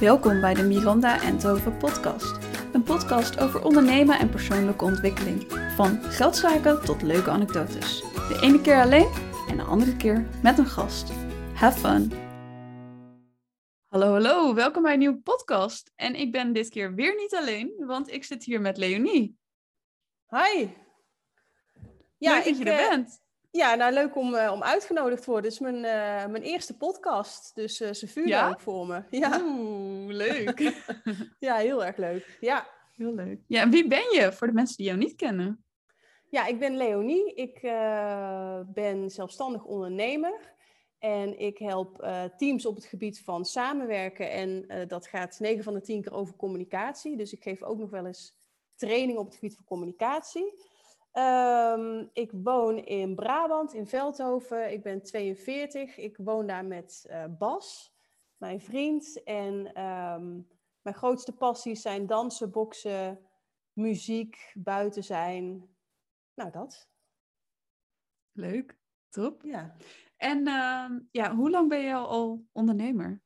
Welkom bij de Miranda en Tove podcast. Een podcast over ondernemen en persoonlijke ontwikkeling. Van geldzaken tot leuke anekdotes. De ene keer alleen en de andere keer met een gast. Have fun! Hallo, hallo, welkom bij een nieuwe podcast. En ik ben dit keer weer niet alleen, want ik zit hier met Leonie. Hi! Ja, Leuk dat je er uh, bent. Ja, nou leuk om, uh, om uitgenodigd te worden. Het is mijn, uh, mijn eerste podcast, dus ze vuren Ja? ook voor me. Ja. Oeh, leuk. ja, heel erg leuk. Ja. Heel leuk. Ja, en wie ben je voor de mensen die jou niet kennen? ja, ik ben Leonie. Ik eh, ben zelfstandig ondernemer. En ik help eh, teams op het gebied van samenwerken. En eh, dat gaat 9 van de 10 keer over communicatie. Dus ik geef ook nog wel eens training op het gebied van communicatie. Ehm, ik woon in Brabant, in Veldhoven. Ik ben 42. Ik woon daar met eh, Bas, mijn vriend. En ehm, mijn grootste passies zijn dansen, boksen, muziek, buiten zijn. Nou, dat. Leuk, top. Ja. En ehm, ja, hoe lang ben je al ondernemer?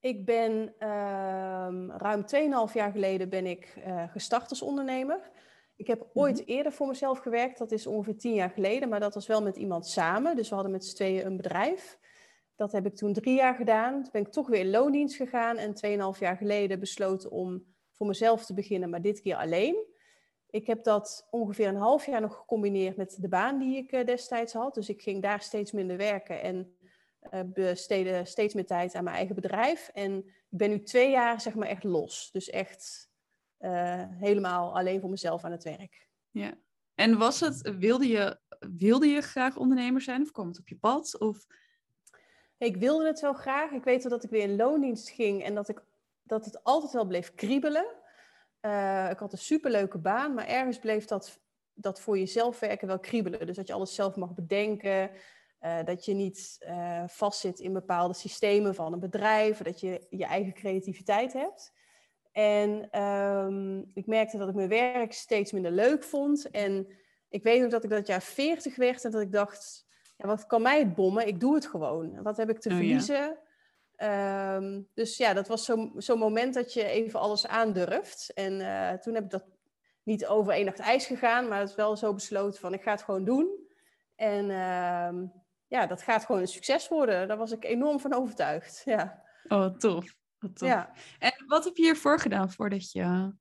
Ik ben ehm, ruim 2,5 jaar geleden ben ik eh, gestart als ondernemer. Ik heb ooit eerder voor mezelf gewerkt, dat is ongeveer 10 jaar geleden, maar dat was wel met iemand samen. Dus we hadden met z'n tweeën een bedrijf. Dat heb ik toen drie jaar gedaan. Toen ben ik toch weer in loondienst gegaan en 2,5 jaar geleden besloten om voor mezelf te beginnen, maar dit keer alleen. Ik heb dat ongeveer een half jaar nog gecombineerd met de baan die ik eh, destijds had. Dus ik ging daar steeds minder werken en uh, besteedde steeds meer tijd aan mijn eigen bedrijf. En ik ben nu twee jaar zeg maar echt los. Dus echt helemaal alleen voor mezelf aan het werk. Ja. En was het, wilde je, wilde je graag ondernemer zijn of kwam het op je pad? Of... Ik wilde het wel graag. Ik weet wel dat ik weer in loondienst ging en dat, ik, dat het altijd wel bleef kriebelen. Uh, ik had een superleuke baan, maar ergens bleef dat, dat voor jezelf werken wel kriebelen. Dus dat je alles zelf mag bedenken, uh, dat je niet uh, vastzit in bepaalde systemen van een bedrijf, dat je je eigen creativiteit hebt. En um, ik merkte dat ik mijn werk steeds minder leuk vond. En ik weet ook dat ik dat jaar 40 werd en dat ik dacht, ja, wat kan mij het bommen? Ik doe het gewoon. Wat heb ik te Oh, ja. verliezen? Ehm, dus ja, dat was zo'n zo moment dat je even alles aandurft. En uh, toen heb ik dat niet over één nacht ijs gegaan, maar het is wel zo besloten van ik ga het gewoon doen. En uh, ja, dat gaat gewoon een succes worden. Daar was ik enorm van overtuigd. Ja. Oh, tof. Wat tof. Ja. En wat heb je hiervoor gedaan voordat je...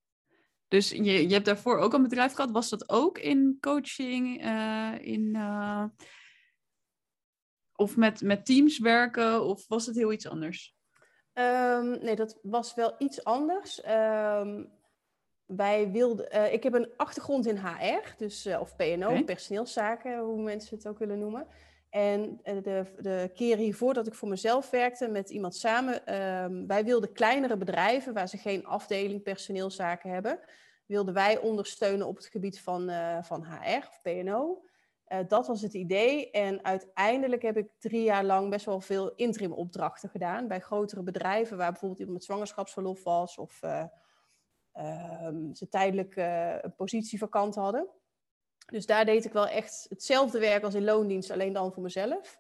Dus je, je hebt daarvoor ook een bedrijf gehad. Was dat ook in coaching, uh, in... Uh... Of met, met teams werken, of was het heel iets anders? Um, nee, dat was wel iets anders. Um, wij wilden, uh, ik heb een achtergrond in HR, dus, uh, of PNO, okay. personeelszaken, hoe mensen het ook willen noemen. En uh, de, de keren hiervoor dat ik voor mezelf werkte met iemand samen, um, wij wilden kleinere bedrijven waar ze geen afdeling personeelszaken hebben, wilden wij ondersteunen op het gebied van, uh, van HR of PNO. Uh, dat was het idee. En uiteindelijk heb ik drie jaar lang best wel veel interim opdrachten gedaan. Bij grotere bedrijven waar bijvoorbeeld iemand met zwangerschapsverlof was. Of uh, ze tijdelijk een positie vakant hadden. Dus daar deed ik wel echt hetzelfde werk als in loondienst, alleen dan voor mezelf.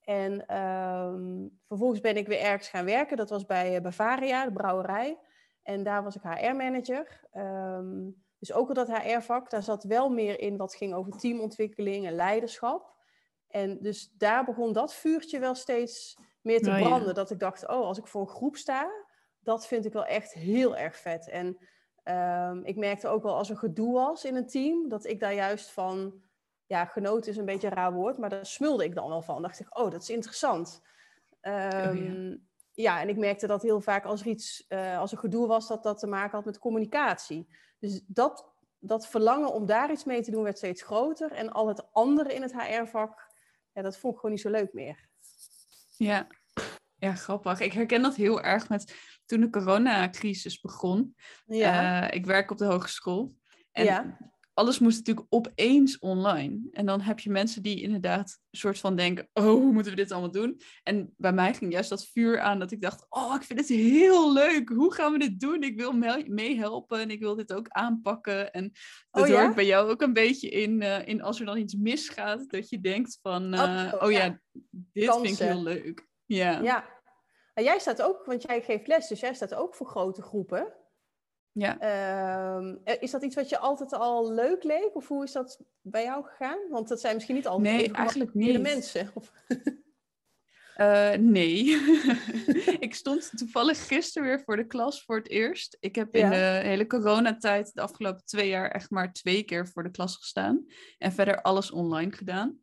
En um, vervolgens ben ik weer ergens gaan werken. Dat was bij Bavaria, de brouwerij. En daar was ik HR-manager. Um, dus ook al dat HR-vak, daar zat wel meer in wat ging over teamontwikkeling en leiderschap. En dus daar begon dat vuurtje wel steeds meer te Oh, ja. branden. Dat ik dacht, oh, als ik voor een groep sta, dat vind ik wel echt heel erg vet. En um, ik merkte ook wel als er gedoe was in een team, dat ik daar juist van, ja, genoten is een beetje een raar woord, maar daar smulde ik dan wel van. dacht ik, oh, dat is interessant. Um, ja. ja, en ik merkte dat heel vaak als er iets, uh, als er gedoe was, dat dat te maken had met communicatie. Dus dat, dat verlangen om daar iets mee te doen werd steeds groter. En al het andere in het HR-vak, ja, dat vond ik gewoon niet zo leuk meer. Ja. Ja, grappig. Ik herken dat heel erg met toen de coronacrisis begon. Ja. Uh, ik werk op de hogeschool. En Ja. alles moest natuurlijk opeens online. En dan heb je mensen die inderdaad een soort van denken... oh, hoe moeten we dit allemaal doen? En bij mij ging juist dat vuur aan dat ik dacht... oh, ik vind het heel leuk. Hoe gaan we dit doen? Ik wil me- meehelpen en ik wil dit ook aanpakken. En dat Oh, ja? hoor ik bij jou ook een beetje in, eh, in... als er dan iets misgaat, dat je denkt van... eh, Oh, oh ja, dit vind ik heel leuk. Ja. Ja. Nou, jij staat ook, want jij geeft les, dus jij staat ook voor grote groepen. Ja. Ehm, eh, is dat iets wat je altijd al leuk leek? Of hoe is dat bij jou gegaan? Want dat zijn misschien niet altijd nee, eigenlijk niet. mensen. Uh, nee. ik stond toevallig gisteren weer voor de klas voor het eerst. Ik heb in de hele coronatijd de afgelopen twee jaar echt maar twee keer voor de klas gestaan. En verder alles online gedaan.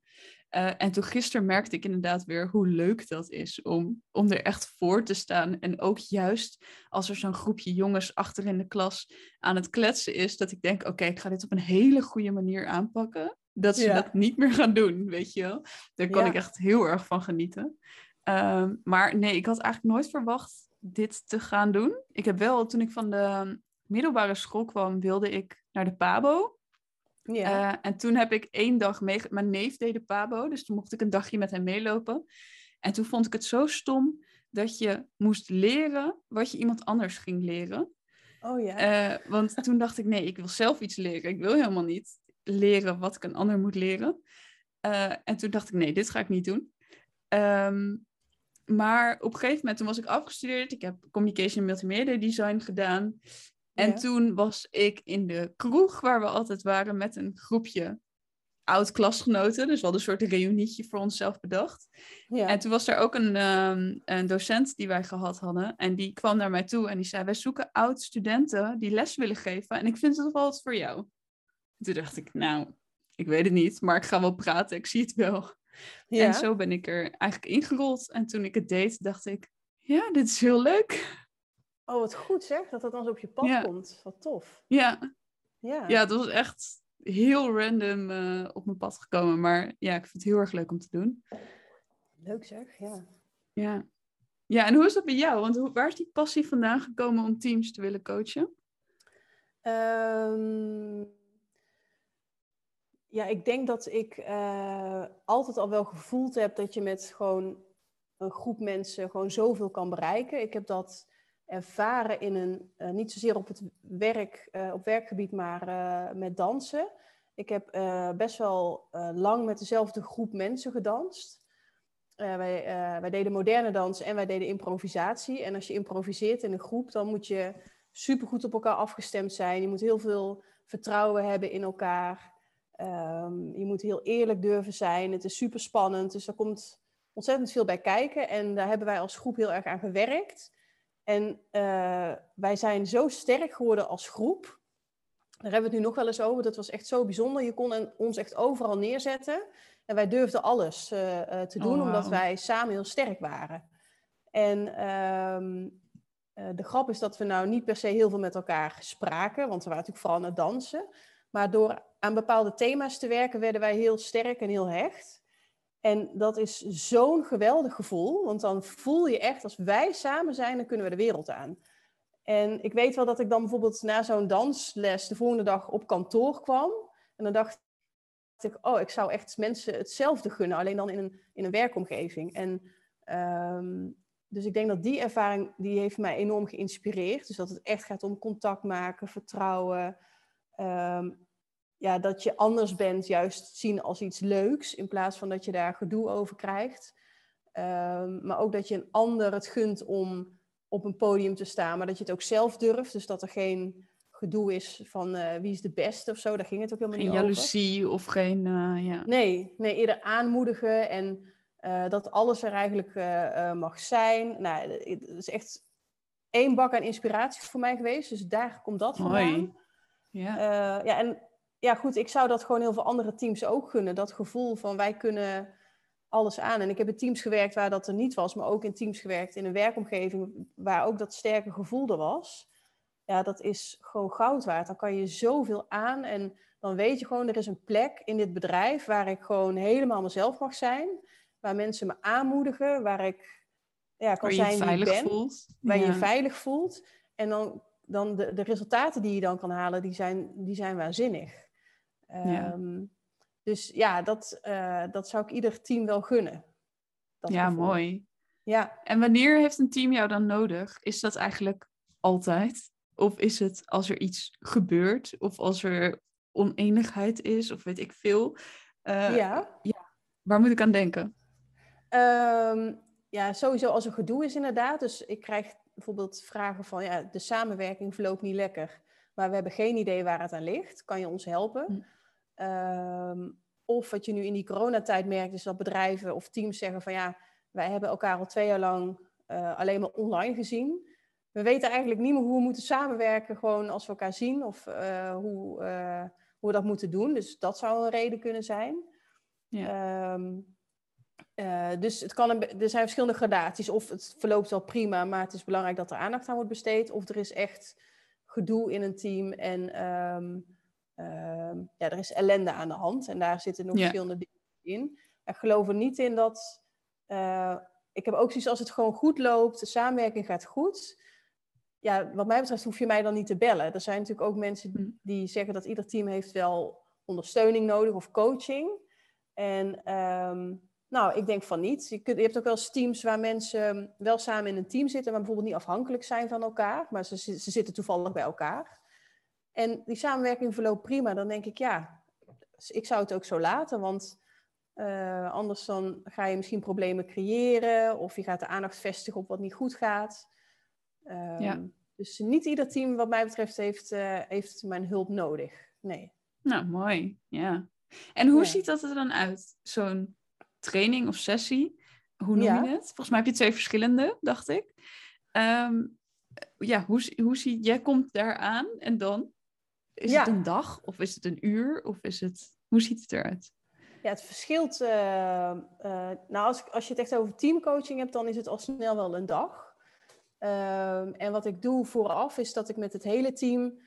Uh, en toen gisteren merkte ik inderdaad weer hoe leuk dat is om, om er echt voor te staan. En ook juist als er zo'n groepje jongens achter in de klas aan het kletsen is, dat ik denk, oké, ik ga dit op een hele goede manier aanpakken. Dat ze dat niet meer gaan doen, weet je wel. Daar kan ik echt heel erg van genieten. Um, maar nee, ik had eigenlijk nooit verwacht dit te gaan doen. Ik heb wel, toen ik van de middelbare school kwam, wilde ik naar de PABO. Ja. Uh, en toen heb ik één dag mee... Mijn neef deed de PABO, dus toen mocht ik een dagje met hem meelopen. En toen vond ik het zo stom dat je moest leren wat je iemand anders ging leren. Oh ja. Uh, want toen dacht ik, nee, ik wil zelf iets leren. Ik wil helemaal niet leren wat ik een ander moet leren. Uh, en toen dacht ik, nee, dit ga ik niet doen. Um, maar op een gegeven moment, toen was ik afgestudeerd. Ik heb Communication en Multimedia Design gedaan. En toen was ik in de kroeg waar we altijd waren met een groepje oud-klasgenoten. Dus we hadden een soort reunietje voor onszelf bedacht. Ja. En toen was er ook een, um, een docent die wij gehad hadden. En die kwam naar mij toe en die zei... wij zoeken oud-studenten die les willen geven. En ik vind het wel wat voor jou. toen dacht ik, nou, ik weet het niet. Maar ik ga wel praten, ik zie het wel. Ja. En zo ben ik er eigenlijk ingerold. En toen ik het deed, dacht ik, ja, dit is heel leuk. Oh, wat goed zeg, dat dat dan zo op je pad komt. Wat tof. Ja. Ja, ja het was echt heel random uh, op mijn pad gekomen. Maar ja, ik vind het heel erg leuk om te doen. Leuk zeg, ja. Ja. Ja, en hoe is dat bij jou? Want hoe, waar is die passie vandaan gekomen om teams te willen coachen? Um, ja, ik denk dat ik uh, altijd al wel gevoeld heb dat je met gewoon een groep mensen gewoon zoveel kan bereiken. Ik heb dat ervaren in een, uh, niet zozeer op het werk, uh, op werkgebied, maar met dansen. Ik heb best wel lang met dezelfde groep mensen gedanst. wij, wij deden moderne dans en wij deden improvisatie. En als je improviseert in een groep, dan moet je supergoed op elkaar afgestemd zijn. Je moet heel veel vertrouwen hebben in elkaar. Um, je moet heel eerlijk durven zijn. Het is super spannend. Dus er komt ontzettend veel bij kijken. En daar hebben wij als groep heel erg aan gewerkt. En uh, wij zijn zo sterk geworden als groep. Daar hebben we het nu nog wel eens over. Dat was echt zo bijzonder. Je kon ons echt overal neerzetten. En wij durfden alles uh, uh, te doen, oh, omdat wij samen heel sterk waren. En um, de grap is dat we nou niet per se heel veel met elkaar spraken, want we waren natuurlijk vooral aan het dansen. Maar door aan bepaalde thema's te werken, werden wij heel sterk en heel hecht. En dat is zo'n geweldig gevoel, want dan voel je echt, als wij samen zijn, dan kunnen we de wereld aan. En ik weet wel dat ik dan bijvoorbeeld na zo'n dansles de volgende dag op kantoor kwam. En dan dacht ik, oh, ik zou echt mensen hetzelfde gunnen, alleen dan in een, in een werkomgeving. En um, dus ik denk dat die ervaring, die heeft mij enorm geïnspireerd. Dus dat het echt gaat om contact maken, vertrouwen, um, ja, dat je anders bent, juist zien als iets leuks, in plaats van dat je daar gedoe over krijgt. Um, maar ook dat je een ander het gunt om op een podium te staan, maar dat je het ook zelf durft. Dus dat er geen gedoe is van uh, wie is de beste of zo. Daar ging het ook helemaal geen niet over. Jaloezie of geen... Uh, ja. Nee, nee, eerder aanmoedigen en uh, dat alles er eigenlijk mag zijn. Nou, het is echt één bak aan inspiratie voor mij geweest. Dus daar komt dat vandaan. Ja. Ja, en ja, goed, ik zou dat gewoon heel veel andere teams ook gunnen. Dat gevoel van wij kunnen alles aan. En ik heb in teams gewerkt waar dat er niet was, maar ook in teams gewerkt in een werkomgeving waar ook dat sterke gevoel er was. Ja, dat is gewoon goud waard. Dan kan je zoveel aan en dan weet je gewoon, er is een plek in dit bedrijf waar ik gewoon helemaal mezelf mag zijn. Waar mensen me aanmoedigen, waar ik ja, kan zijn wie ik ben. Voelt. Waar je je veilig voelt. En dan dan de, de resultaten die je dan kan halen, die zijn, die zijn waanzinnig. Ja. Um, dus ja, dat, uh, dat zou ik ieder team wel gunnen. Dat ja, gevoel. mooi. Ja. En wanneer heeft een team jou dan nodig? Is dat eigenlijk altijd? Of is het als er iets gebeurt? Of als er oneenigheid is? Of weet ik veel? Uh, ja. ja. Waar moet ik aan denken? Um, ja, sowieso als er gedoe is inderdaad. Dus ik krijg bijvoorbeeld vragen van, ja, de samenwerking verloopt niet lekker. Maar we hebben geen idee waar het aan ligt. Kan je ons helpen? Hm. Ehm, of wat je nu in die coronatijd merkt, is dat bedrijven of teams zeggen van ja, wij hebben elkaar al twee jaar lang eh, alleen maar online gezien. We weten eigenlijk niet meer hoe we moeten samenwerken, gewoon als we elkaar zien of eh, hoe, eh, hoe we dat moeten doen. Dus dat zou een reden kunnen zijn. Ja. Ehm, dus het kan een, er zijn verschillende gradaties. Of het verloopt wel prima, maar het is belangrijk dat er aandacht aan wordt besteed. Of er is echt gedoe in een team en ehm, ja, er is ellende aan de hand. En daar zitten nog verschillende dingen in. Ik geloof er niet in dat... Uh, ik heb ook zoiets als het gewoon goed loopt, de samenwerking gaat goed. Ja, wat mij betreft hoef je mij dan niet te bellen. Er zijn natuurlijk ook mensen Hm. die zeggen dat ieder team heeft wel ondersteuning nodig of coaching. En ehm, nou, ik denk van niet. Je, kunt, je hebt ook wel eens teams waar mensen wel samen in een team zitten, maar bijvoorbeeld niet afhankelijk zijn van elkaar, maar ze, ze zitten toevallig bij elkaar. En die samenwerking verloopt prima. Dan denk ik, ja, ik zou het ook zo laten, want uh, anders dan ga je misschien problemen creëren of je gaat de aandacht vestigen op wat niet goed gaat. Um, Ja. Dus niet ieder team, wat mij betreft, heeft, uh, heeft mijn hulp nodig. Nee. Nou, mooi. Ja. En hoe Ja. ziet dat er dan uit? Zo'n training of sessie? Hoe noem Ja. je het? Volgens mij heb je twee verschillende, dacht ik. Ehm, ja, hoe, hoe zie jij komt daar aan en dan? Is Ja. het een dag of is het een uur of is het... Hoe ziet het eruit? Ja, het verschilt. eh, eh, nou, als, als je het echt over teamcoaching hebt, dan is het al snel wel een dag. Ehm, en wat ik doe vooraf is dat ik met het hele team,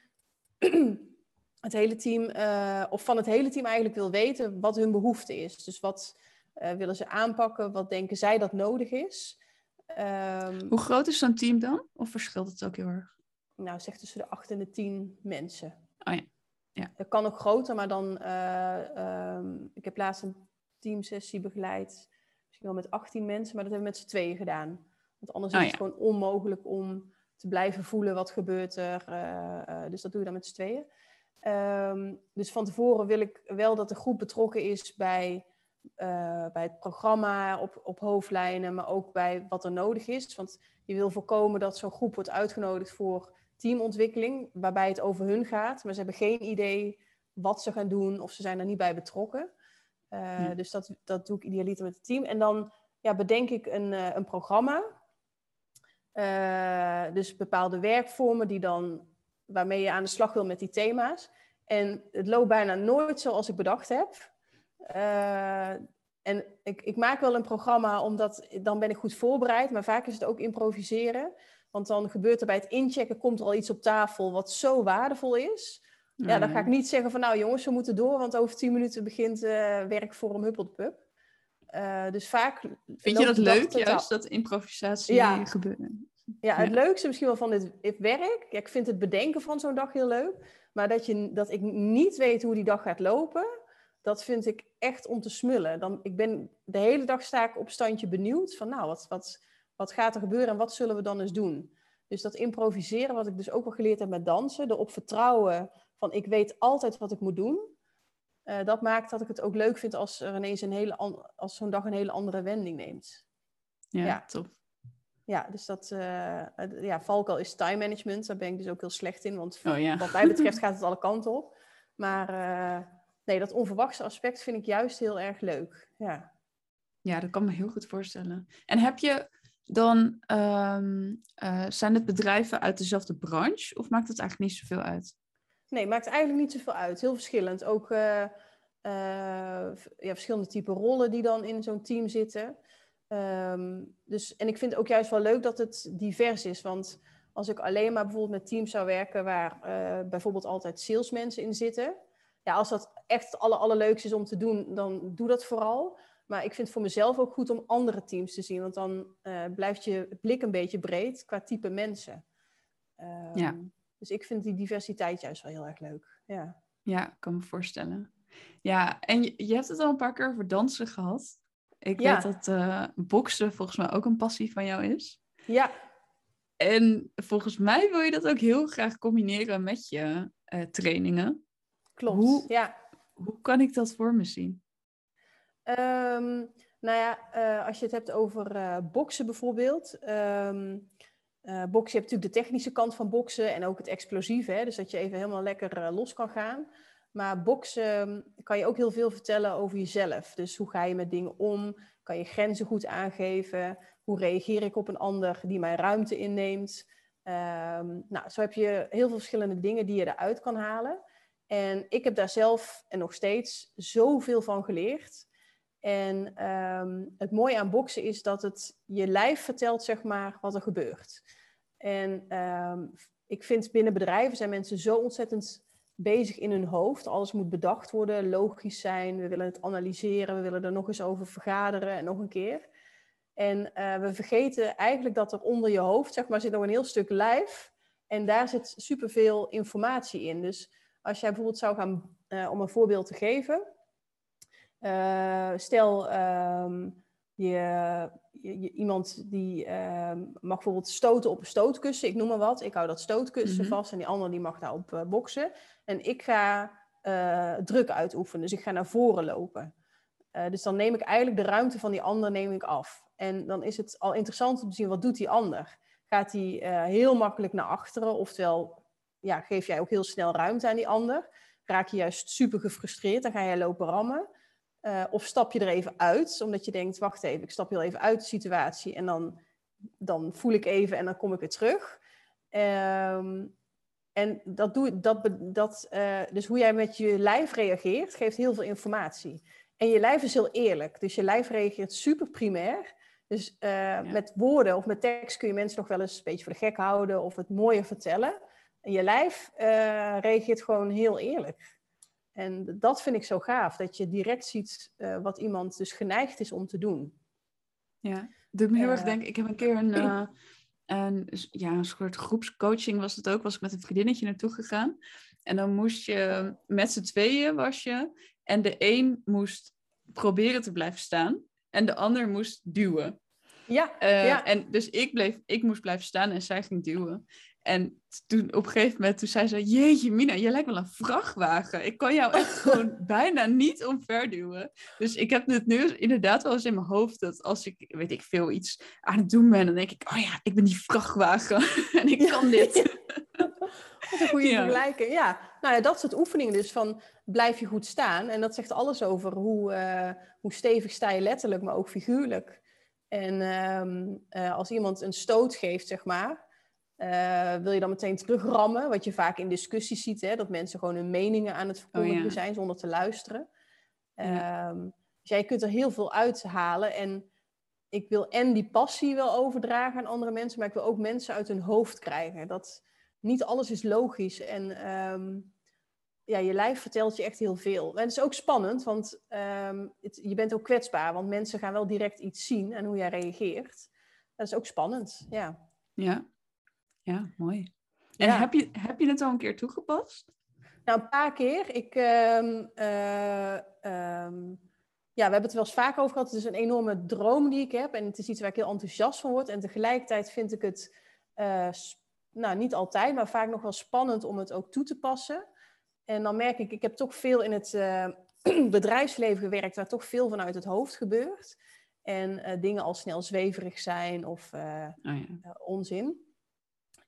het hele team eh, of van het hele team eigenlijk wil weten wat hun behoefte is. Dus wat willen ze aanpakken, wat denken zij dat nodig is. Ehm, Hoe groot is zo'n team dan? Of verschilt het ook heel erg? nou, zeg tussen de acht en de tien mensen. Oh ja. Ja. Dat kan ook groter, maar dan... eh, ehm, ik heb laatst een teamsessie begeleid. Misschien wel met 18 mensen, maar dat hebben we met z'n tweeën gedaan. Want anders Oh is het ja. gewoon onmogelijk om te blijven voelen wat gebeurt er. eh, dus dat doe je dan met z'n tweeën. Ehm, dus van tevoren wil ik wel dat de groep betrokken is bij, bij het programma op, op hoofdlijnen, maar ook bij wat er nodig is. Want je wil voorkomen dat zo'n groep wordt uitgenodigd voor teamontwikkeling, waarbij het over hun gaat, maar ze hebben geen idee wat ze gaan doen of ze zijn er niet bij betrokken. Eh, Ja. Dus dat, dat doe ik idealiter met het team. En dan ja, bedenk ik een, eh, een programma. Eh, dus bepaalde werkvormen die dan, waarmee je aan de slag wil met die thema's. En het loopt bijna nooit zoals ik bedacht heb. En ik, ik maak wel een programma, omdat dan ben ik goed voorbereid. Maar vaak is het ook improviseren. Want dan gebeurt er bij het inchecken, komt er al iets op tafel wat zo waardevol is. Ja, dan ga ik niet zeggen van nou jongens, we moeten door, want over tien minuten begint eh werkvorm Huppeldepup. Eh dus vaak... Vind je dat leuk, juist, dat improvisatie Ja. gebeuren? Ja, het Ja. leukste misschien wel van dit, dit werk. Ja, ik vind het bedenken van zo'n dag heel leuk. Maar dat, je, dat ik niet weet hoe die dag gaat lopen, dat vind ik echt om te smullen. Dan, ik ben, de hele dag sta ik op standje benieuwd van nou, wat, wat, wat gaat er gebeuren en wat zullen we dan eens doen? Dus dat improviseren, wat ik dus ook wel geleerd heb met dansen, erop vertrouwen van ik weet altijd wat ik moet doen. eh, dat maakt dat ik het ook leuk vind als er ineens een hele als zo'n dag een hele andere wending neemt. Ja, Ja. top. Ja, dus dat, het- ja, valkuil is time management. Daar ben ik dus ook heel slecht in, want Oh ja. wat mij betreft gaat het alle kanten op. Maar eh, nee, dat onverwachte aspect vind ik juist heel erg leuk. Ja. Ja, dat kan me heel goed voorstellen. En heb je dan, ehm, eh, zijn het bedrijven uit dezelfde branche of maakt het eigenlijk niet zoveel uit? Nee, maakt eigenlijk niet zoveel uit. Heel verschillend. Ook eh, eh, ja, verschillende type rollen die dan in zo'n team zitten. Ehm, dus, en ik vind het ook juist wel leuk dat het divers is. Want als ik alleen maar bijvoorbeeld met teams zou werken waar bijvoorbeeld altijd salesmensen in zitten. Ja, als dat echt het aller, allerleukste is om te doen, dan doe dat vooral. Maar ik vind het voor mezelf ook goed om andere teams te zien. Want dan eh, blijft je blik een beetje breed qua type mensen. Ehm, Ja. Dus ik vind die diversiteit juist wel heel erg leuk. Ja, Ja, ik kan me voorstellen. Ja, en je, je hebt het al een paar keer over dansen gehad. Ik Ja. weet dat eh boksen volgens mij ook een passie van jou is. ja En volgens mij wil je dat ook heel graag combineren met je eh, trainingen. klopt. Hoe- Ja. Hoe kan ik dat voor me zien? Ehm, Nou ja, eh, als je het hebt over uh, boksen bijvoorbeeld. Um, uh, boksen, je hebt natuurlijk de technische kant van boksen en ook het explosieve. Hè? Dus dat je even helemaal lekker los kan gaan. Maar boksen ehm, kan je ook heel veel vertellen over jezelf. Dus hoe ga je met dingen om? Kan je grenzen goed aangeven? Hoe reageer ik op een ander die mijn ruimte inneemt? Nou, zo heb je heel veel verschillende dingen die je eruit kan halen. En ik heb daar zelf en nog steeds zoveel van geleerd. En um, het mooie aan boksen is dat het je lijf vertelt, zeg maar, wat er gebeurt. En um, ik vind binnen bedrijven zijn mensen zo ontzettend bezig in hun hoofd. Alles moet bedacht worden, logisch zijn. We willen het analyseren, we willen er nog eens over vergaderen en nog een keer. En uh, we vergeten eigenlijk dat er onder je hoofd, zeg maar, zit nog een heel stuk lijf. En daar zit superveel informatie in. Dus als jij bijvoorbeeld zou gaan, uh, om een voorbeeld te geven. Uh, stel, um, je, je, iemand die uh, mag bijvoorbeeld stoten op een stootkussen, ik noem maar wat. Ik hou dat stootkussen mm -hmm. vast en die ander die mag daarop uh, boksen. En ik ga uh, druk uitoefenen, dus ik ga naar voren lopen. dus dan neem ik eigenlijk de ruimte van die ander neem ik af. En dan is het al interessant om te zien, wat doet die ander? Gaat hij heel makkelijk naar achteren, oftewel ja, geef jij ook heel snel ruimte aan die ander? Raak je juist super gefrustreerd, dan ga jij lopen rammen. Uh, of stap je er even uit, omdat je denkt, wacht even, ik stap heel even uit de situatie en dan, dan voel ik even en dan kom ik weer terug. Um, en dat doe, dat, dat, uh, dus hoe jij met je lijf reageert, geeft heel veel informatie. En je lijf is heel eerlijk, dus je lijf reageert super primair. Dus uh, ja. met woorden of met tekst kun je mensen nog wel eens een beetje voor de gek houden of het mooier vertellen. En je lijf reageert gewoon heel eerlijk. En dat vind ik zo gaaf, dat je direct ziet uh, wat iemand dus geneigd is om te doen. Ja, doet me heel erg denken. Ik heb een keer een, uh, een, ja, een soort groepscoaching was het ook, was ik met een vriendinnetje naartoe gegaan. En dan moest je met z'n tweeën was je. En de een moest proberen te blijven staan. En de ander moest duwen. Ja, ja. En dus ik, bleef, ik moest blijven staan en zij ging duwen. En toen op een gegeven moment, toen zei ze, jeetje Mina, je lijkt wel een vrachtwagen. Ik kan jou echt gewoon bijna niet omverduwen. Dus ik heb het nu inderdaad wel eens in mijn hoofd dat als ik, weet ik veel, iets aan het doen ben, dan denk ik, oh ja, ik ben die vrachtwagen en ik kan dit. Wat een goede ja. vergelijking. Ja, nou ja, dat soort oefeningen dus van blijf je goed staan. En dat zegt alles over hoe, uh, hoe stevig sta je letterlijk, maar ook figuurlijk. En um, uh, als iemand een stoot geeft, zeg maar, uh, wil je dan meteen terugrammen, wat je vaak in discussies ziet, hè, dat mensen gewoon hun meningen aan het verkondigen oh, ja. zijn zonder te luisteren. Ja. Um, dus jij kunt er heel veel uithalen en ik wil en die passie wel overdragen aan andere mensen, maar ik wil ook mensen uit hun hoofd krijgen. Dat niet alles is logisch en um, ja, je lijf vertelt je echt heel veel. En het is ook spannend, want um, het, je bent ook kwetsbaar, want mensen gaan wel direct iets zien en hoe jij reageert. Dat is ook spannend, ja. Ja, ja, mooi. En ja. heb, je, heb je het al een keer toegepast? Nou, een paar keer. Ik, um, uh, um, ja, we hebben het er wel eens vaak over gehad. Het is een enorme droom die ik heb. En het is iets waar ik heel enthousiast van word. En tegelijkertijd vind ik het, uh, nou niet altijd, maar vaak nog wel spannend om het ook toe te passen. En dan merk ik, ik heb toch veel in het uh, bedrijfsleven gewerkt, waar toch veel vanuit het hoofd gebeurt. En dingen al snel zweverig zijn of oh ja. onzin.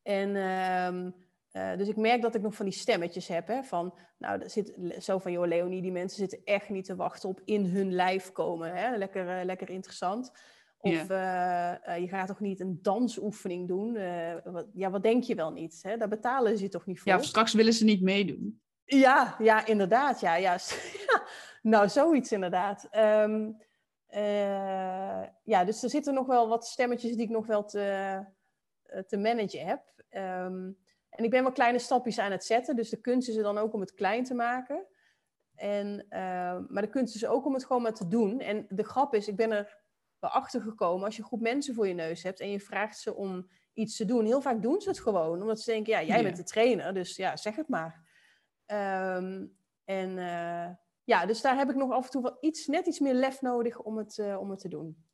En um, uh, dus ik merk dat ik nog van die stemmetjes heb. Hè, van, nou, er zit zo van, joh, Leonie, die mensen zitten echt niet te wachten op in hun lijf komen. Hè? Lekker, uh, lekker interessant. Of uh, je gaat toch niet een dansoefening doen? Wat, ja, wat denk je wel niet? Hè? Daar betalen ze toch niet voor? Ja, of straks willen ze niet meedoen. Ja, ja inderdaad. Ja, ja. ja. Nou, zoiets inderdaad. Um, ja, dus er zitten nog wel wat stemmetjes die ik nog wel te, te managen heb. Um, en ik ben wel kleine stapjes aan het zetten. Dus de kunst is er dan ook om het klein te maken. En, uh, maar de kunst is ook om het gewoon maar te doen. En de grap is, ik ben er achter gekomen. Als je een groep mensen voor je neus hebt en je vraagt ze om iets te doen. Heel vaak doen ze het gewoon. Omdat ze denken, ja, jij bent de trainer. Dus ja, zeg het maar. Um, en uh, ja, dus daar heb ik nog af en toe wel iets, net iets meer lef nodig om het, uh, om het te doen.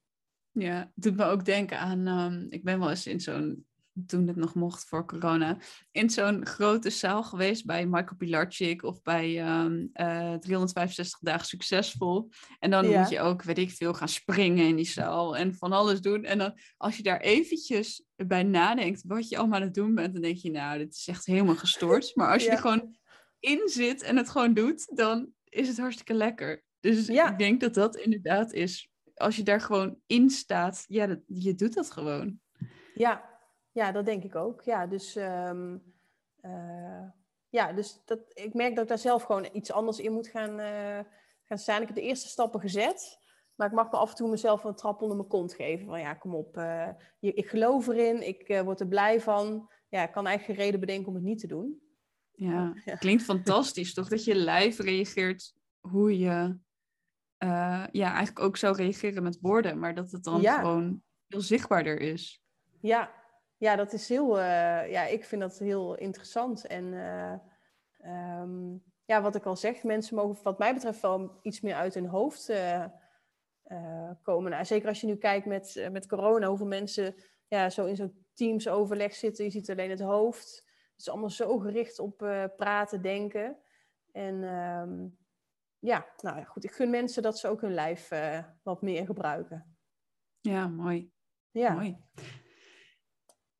Ja, het doet me ook denken aan... Um, ik ben wel eens in zo'n toen het nog mocht voor corona, in zo'n grote zaal geweest bij Michael Pilarczyk of bij um, uh, 365 dagen succesvol. En dan moet je ook, weet ik veel, gaan springen in die zaal en van alles doen. En dan als je daar eventjes bij nadenkt wat je allemaal aan het doen bent, dan denk je, nou, dit is echt helemaal gestoord. Maar als je er gewoon in zit en het gewoon doet, dan is het hartstikke lekker. Dus ik denk dat dat inderdaad is. Als je daar gewoon in staat, ja, dat, je doet dat gewoon. Ja, ja dat denk ik ook. Ja, dus, um, ja, dus dat, ik merk dat ik daar zelf gewoon iets anders in moet gaan, uh, gaan staan. Ik heb de eerste stappen gezet. Maar ik mag me af en toe mezelf een trap onder mijn kont geven. Van ja, kom op, uh, ik geloof erin, ik word er blij van. Ja, ik kan eigenlijk geen reden bedenken om het niet te doen. Ja, klinkt fantastisch toch? Dat je lijf reageert hoe je ja, eigenlijk ook zou reageren met woorden, maar dat het dan gewoon heel zichtbaarder is. Ja, ja dat is heel, uh, ja, ik vind dat heel interessant. En uh, um, ja, wat ik al zeg, mensen mogen wat mij betreft wel iets meer uit hun hoofd komen. Nou, zeker als je nu kijkt met, met corona, hoeveel mensen ja, zo in zo'n teamsoverleg zitten. Je ziet alleen het hoofd. Het is allemaal zo gericht op praten, denken. En um, ja, nou ja, goed. Ik gun mensen dat ze ook hun lijf wat meer gebruiken. Ja, mooi. Ja. Mooi.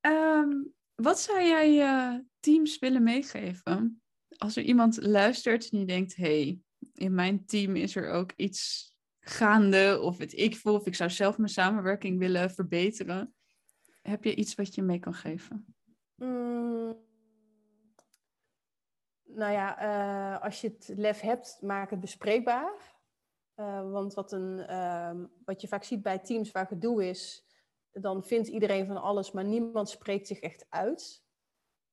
Um, wat zou jij uh, teams willen meegeven? Als er iemand luistert en die denkt: hey, in mijn team is er ook iets gaande, of het ik voel, of ik zou zelf mijn samenwerking willen verbeteren. Heb je iets wat je mee kan geven? Mm nou ja, uh, als je het lef hebt, maak het bespreekbaar. Uh, want wat, een, uh, wat je vaak ziet bij teams waar gedoe is, dan vindt iedereen van alles, maar niemand spreekt zich echt uit.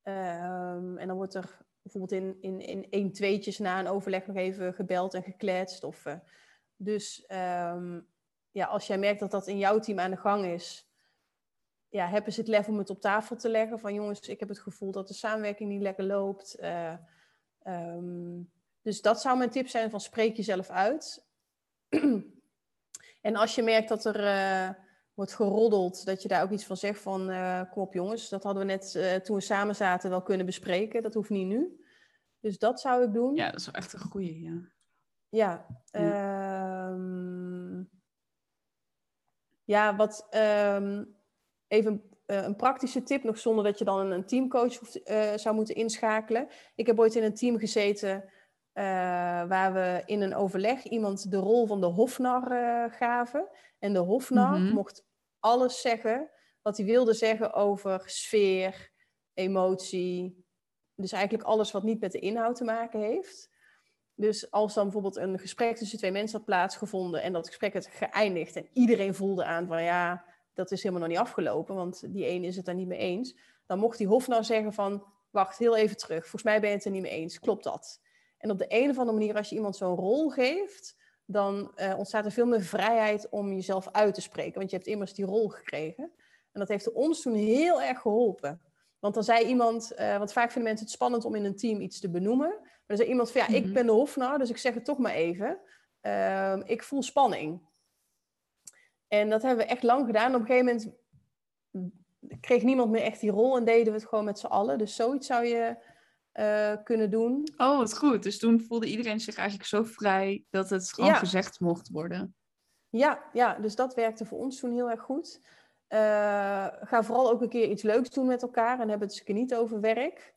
Ehm, en dan wordt er bijvoorbeeld in, in, in één tweetjes na een overleg nog even gebeld en gekletst. Of, uh, dus um, ja, als jij merkt dat dat in jouw team aan de gang is, ja, hebben ze het lef om het op tafel te leggen. Van jongens, ik heb het gevoel dat de samenwerking niet lekker loopt. Uh, Um, dus dat zou mijn tip zijn van spreek jezelf uit. en als je merkt dat er uh, wordt geroddeld, dat je daar ook iets van zegt van uh, kom op jongens, dat hadden we net uh, toen we samen zaten wel kunnen bespreken. Dat hoeft niet nu. Dus dat zou ik doen. Ja, dat is wel echt een goeie, ja. Ja, ja. Um, ja wat um, even uh, een praktische tip, nog zonder dat je dan een, een teamcoach hoeft, zou moeten inschakelen. Ik heb ooit in een team gezeten uh, waar we in een overleg iemand de rol van de hofnar gaven. En de hofnar mm -hmm. mocht alles zeggen wat hij wilde zeggen over sfeer, emotie. Dus eigenlijk alles wat niet met de inhoud te maken heeft. Dus als dan bijvoorbeeld een gesprek tussen twee mensen had plaatsgevonden en dat gesprek had geëindigd en iedereen voelde aan van ja, dat is helemaal nog niet afgelopen, want die ene is het daar niet mee eens. Dan mocht die Hof nou zeggen van, wacht, heel even terug. Volgens mij ben je het er niet mee eens. Klopt dat? En op de een of andere manier, als je iemand zo'n rol geeft, dan uh, ontstaat er veel meer vrijheid om jezelf uit te spreken. Want je hebt immers die rol gekregen. En dat heeft ons toen heel erg geholpen. Want dan zei iemand, uh, want vaak vinden mensen het spannend om in een team iets te benoemen. Maar dan zei iemand van, ja, ik mhm. ben de hofnar, dus ik zeg het toch maar even. Uh, ik voel spanning. En dat hebben we echt lang gedaan. Op een gegeven moment kreeg niemand meer echt die rol en deden we het gewoon met z'n allen. Dus zoiets zou je uh, kunnen doen. Oh, wat goed. Dus toen voelde iedereen zich eigenlijk zo vrij dat het gewoon ja. gezegd mocht worden. Ja, ja, dus dat werkte voor ons toen heel erg goed. Uh, ga vooral ook een keer iets leuks doen met elkaar en hebben het keer niet over werk.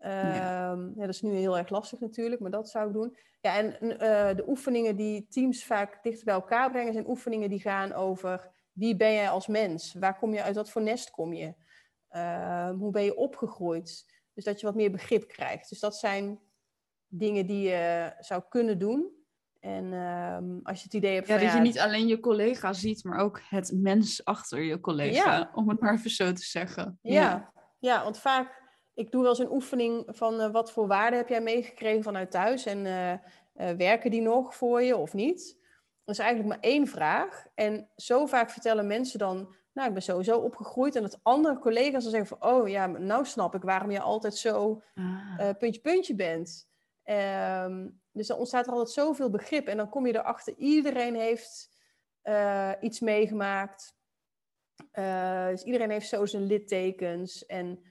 Ja. Um, ja. dat is nu heel erg lastig natuurlijk, maar dat zou ik doen. Ja, en uh, de oefeningen die teams vaak dichter bij elkaar brengen, zijn oefeningen die gaan over wie ben jij als mens? Waar kom je uit? Wat voor nest kom je? Uh, hoe ben je opgegroeid? Dus dat je wat meer begrip krijgt. Dus dat zijn dingen die je zou kunnen doen. En um, als je het idee hebt ja, van... dat ja, je niet alleen je collega ziet, maar ook het mens achter je collega. Ja. Om het maar even zo te zeggen. Ja, ja. ja want vaak ik doe wel eens een oefening van uh, wat voor waarde heb jij meegekregen vanuit thuis en uh, uh, werken die nog voor je of niet? Dat is eigenlijk maar één vraag. En zo vaak vertellen mensen dan, nou ik ben sowieso opgegroeid. En dat andere collega's dan zeggen van, oh ja, nou snap ik waarom je altijd zo ah. puntje puntje bent. Um, dus dan ontstaat er altijd zoveel begrip. En dan kom je erachter, iedereen heeft iets meegemaakt. Uh, dus iedereen heeft zo zijn littekens. En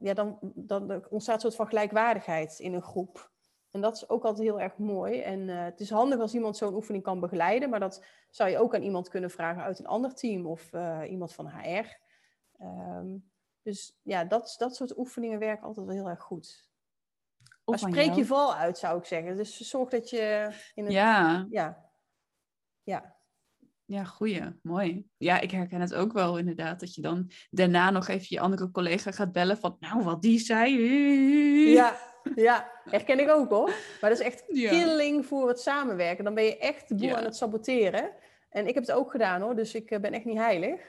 ja, dan, dan ontstaat een soort van gelijkwaardigheid in een groep. En dat is ook altijd heel erg mooi. En uh, het is handig als iemand zo'n oefening kan begeleiden, maar dat zou je ook aan iemand kunnen vragen uit een ander team of iemand van HR. Um, dus ja, dat, dat soort oefeningen werken altijd wel heel erg goed. Of maar spreek je val uit, zou ik zeggen. Dus zorg dat je in het... Ja. Ja. Ja. Ja, goeie. Mooi. Ja, ik herken het ook wel inderdaad. Dat je dan daarna nog even je andere collega gaat bellen van... Nou, wat die zei. Ja, ja. herken ik ook hoor. Maar dat is echt killing voor het samenwerken. Dan ben je echt de boel aan het saboteren. En ik heb het ook gedaan hoor. Dus ik eh, ben echt niet heilig.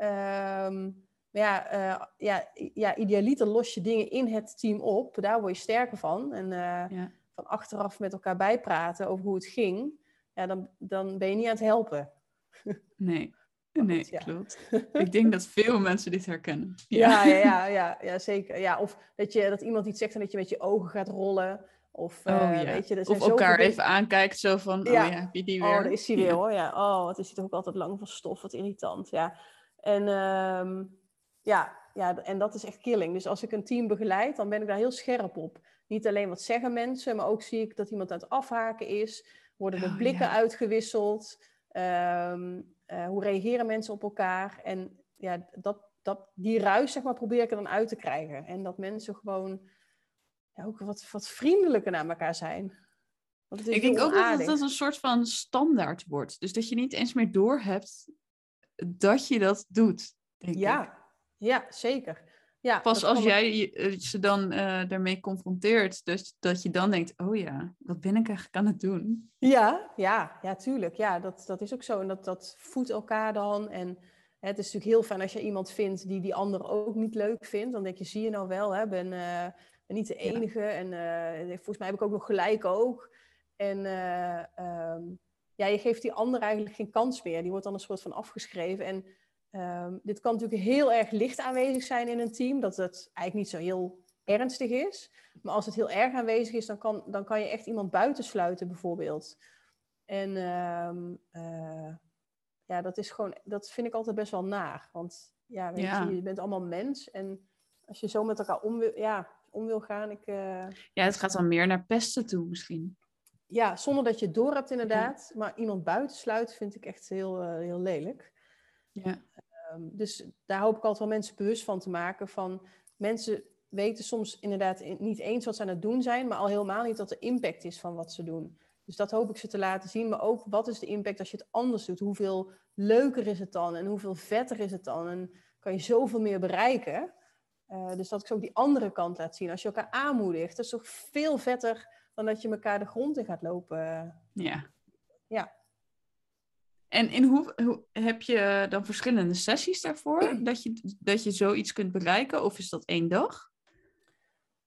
Um, maar ja, uh, ja, ja, idealiter los je dingen in het team op. Daar word je sterker van. En uh, van achteraf met elkaar bijpraten over hoe het ging. Ja, dan, dan ben je niet aan het helpen. Nee, nee, ja. klopt. Ik denk dat veel mensen dit herkennen. Ja, ja, ja, ja, ja, zeker. Ja, of dat, je, dat iemand iets zegt en dat je met je ogen gaat rollen. Of, uh, oh, ja. weet je, of elkaar even aankijkt, zo van, ja. oh ja, wie die oh, weer. Oh, daar is hij weer hoor, ja. Oh, wat is hij toch ook altijd lang van stof, wat irritant, ja. En um, ja, ja, en dat is echt killing. Dus als ik een team begeleid, dan ben ik daar heel scherp op. Niet alleen wat zeggen mensen, maar ook zie ik dat iemand aan het afhaken is. Worden er oh, blikken uitgewisseld? Um, uh, hoe reageren mensen op elkaar? En ja, dat, dat, die ruis zeg maar, probeer ik er dan uit te krijgen. En dat mensen gewoon ja, ook wat, wat vriendelijker naar elkaar zijn. ik denk ook dat dat een soort van standaard wordt. Dus dat je niet eens meer doorhebt dat je dat doet. Denk ja, ik. Ja, zeker. Ja, Pas als jij eh, ze dan uh, daarmee confronteert, dus dat je dan denkt, oh ja, wat ben ik eigenlijk aan het doen? Ja, ja, ja, tuurlijk. Ja, dat, dat is ook zo. En dat, dat voedt elkaar dan. En hè, het is natuurlijk heel fijn als je iemand vindt die die ander ook niet leuk vindt. Dan denk je, zie je nou wel, hè, ben, uh, ben niet de enige. Ja. En volgens mij heb ik ook nog gelijk ook. En um, ja, je geeft die ander eigenlijk geen kans meer. Die wordt dan een soort van afgeschreven. En Um, dit kan natuurlijk heel erg licht aanwezig zijn in een team, dat het eigenlijk niet zo heel ernstig is. Maar als het heel erg aanwezig is, dan kan, dan kan je echt iemand buitensluiten, bijvoorbeeld. En um, uh, ja, dat is gewoon, dat vind ik altijd best wel naar. Want ja, weet ja. Je, je bent allemaal mens. En als je zo met elkaar om wil, ja, om wil gaan, ik. Uh... Ja, het gaat dan meer naar pesten toe, misschien. Ja, zonder dat je het door hebt, inderdaad. Ja. Maar iemand buitensluiten vind ik echt heel, uh, heel lelijk. Ja. Um, dus daar hoop ik altijd wel mensen bewust van te maken. Van mensen weten soms inderdaad niet eens wat ze aan het doen zijn, maar al helemaal niet wat de impact is van wat ze doen. Dus dat hoop ik ze te laten zien. Maar ook wat is de impact als je het anders doet? Hoeveel leuker is het dan? En hoeveel vetter is het dan? En kan je zoveel meer bereiken? Uh, dus dat ik zo ook die andere kant laat zien. Als je elkaar aanmoedigt, dat is toch veel vetter dan dat je elkaar de grond in gaat lopen. Ja. Ja. En in hoe, hoe, heb je dan verschillende sessies daarvoor? Dat je, dat je zoiets kunt bereiken? Of is dat één dag?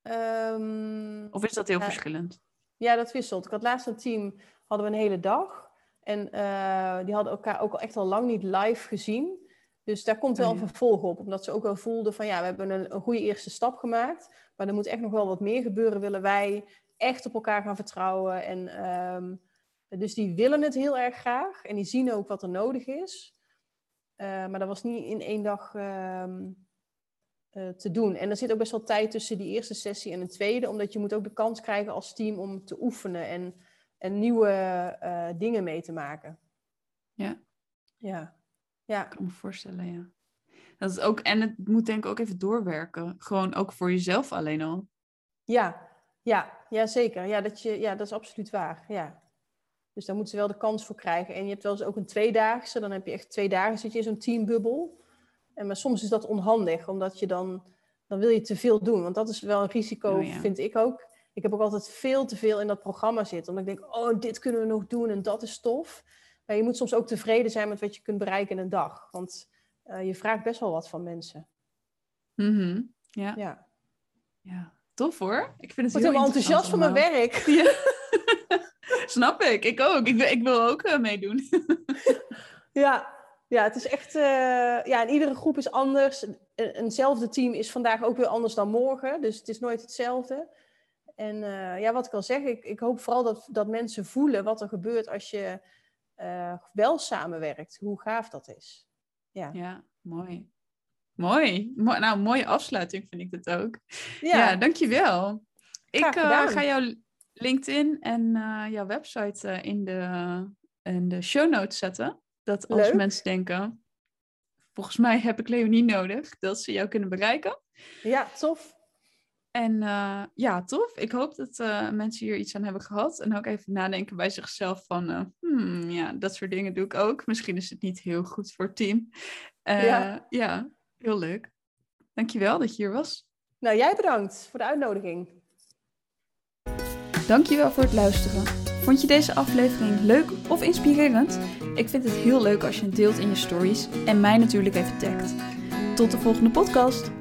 Um, of is dat heel verschillend? Ja, dat wisselt. Ik had laatst een team, hadden we een hele dag. En uh, die hadden elkaar ook al echt al lang niet live gezien. Dus daar komt wel oh, een vervolg op. Omdat ze ook wel voelden van ja, we hebben een, een goede eerste stap gemaakt. Maar er moet echt nog wel wat meer gebeuren. Willen wij echt op elkaar gaan vertrouwen. En um, dus die willen het heel erg graag en die zien ook wat er nodig is. Uh, maar dat was niet in één dag uh, uh, te doen. En er zit ook best wel tijd tussen die eerste sessie en de tweede, omdat je moet ook de kans krijgen als team om te oefenen en, en nieuwe eh, dingen mee te maken. Ja. Ja. ja. Ik kan me voorstellen, ja. Dat is ook, en het moet denk ik ook even doorwerken. Gewoon ook voor jezelf alleen al. Ja, ja, ja zeker. Ja, dat, je, ja, dat is absoluut waar. Ja. Dus daar moeten ze wel de kans voor krijgen. En je hebt wel eens ook een tweedaagse. Dan heb je echt twee dagen zit je in zo'n teambubbel. En maar soms is dat onhandig, omdat je dan, dan wil je te veel doen. Want dat is wel een risico, oh, ja. vind ik ook. Ik heb ook altijd veel te veel in dat programma zitten. Omdat ik denk, oh, dit kunnen we nog doen en dat is tof. Maar je moet soms ook tevreden zijn met wat je kunt bereiken in een dag. Want uh, je vraagt best wel wat van mensen. Mm -hmm. ja. ja. Ja, tof hoor. Ik vind het heel helemaal enthousiast van mijn werk. Ja. Snap ik, ik ook. Ik, ik wil ook uh, meedoen. ja. ja, het is echt... Uh, ja, en iedere groep is anders. Een, eenzelfde team is vandaag ook weer anders dan morgen. Dus het is nooit hetzelfde. En uh, ja, wat ik al zeg, ik, ik hoop vooral dat, dat mensen voelen wat er gebeurt als je wel samenwerkt. Hoe gaaf dat is. Ja, Ja, mooi. Mooi. Mo- nou, mooie afsluiting vind ik dit ook. Ja, dankjewel. Ik eh, ga jouw LinkedIn en eh, jouw website eh, in, de, in de show notes zetten. Dat als Leuk. mensen denken, volgens mij heb ik Leonie nodig, dat ze jou kunnen bereiken. ja tof. En eh, ja, tof. Ik hoop dat mensen hier iets aan hebben gehad. En ook even nadenken bij zichzelf van... hmm, ja, dat soort dingen doe ik ook. Misschien is het niet heel goed voor het team. Ja. ja, heel leuk. Dankjewel dat je hier was. Nou, jij bedankt voor de uitnodiging. Dankjewel voor het luisteren. Vond je deze aflevering leuk of inspirerend? Ik vind het heel leuk als je het deelt in je stories en mij natuurlijk even tagt. Tot de volgende podcast.